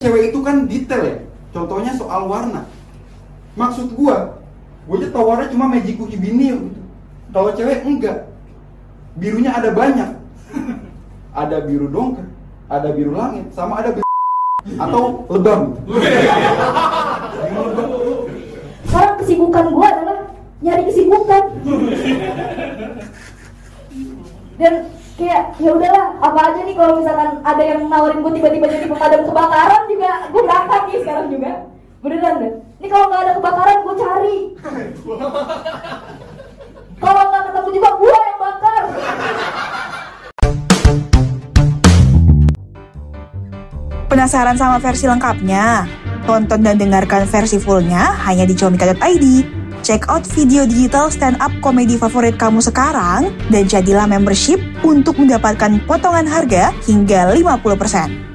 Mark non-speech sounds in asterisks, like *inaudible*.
cewek itu kan detail ya. Contohnya soal warna. Maksud gua gua aja tau warna cuma magic cookie bini gitu. Kalau cewek enggak. Birunya ada banyak. *laughs* Ada biru dongker ada biru langit sama ada biru *laughs* atau lebam. *laughs* Sekarang kesibukan gue adalah nyari kesibukan. Dan kayak ya udahlah apa aja nih kalau misalkan ada yang nawarin gue tiba-tiba jadi pemadam kebakaran juga gue berangkat nih sekarang juga beneran deh ini kalau nggak ada kebakaran gue cari kalau nggak ketemu juga gue yang bakar Penasaran sama versi lengkapnya? Tonton dan dengarkan versi fullnya hanya di comika.id. Check out video digital stand up komedi favorit kamu sekarang dan jadilah membership untuk mendapatkan potongan harga hingga 50%.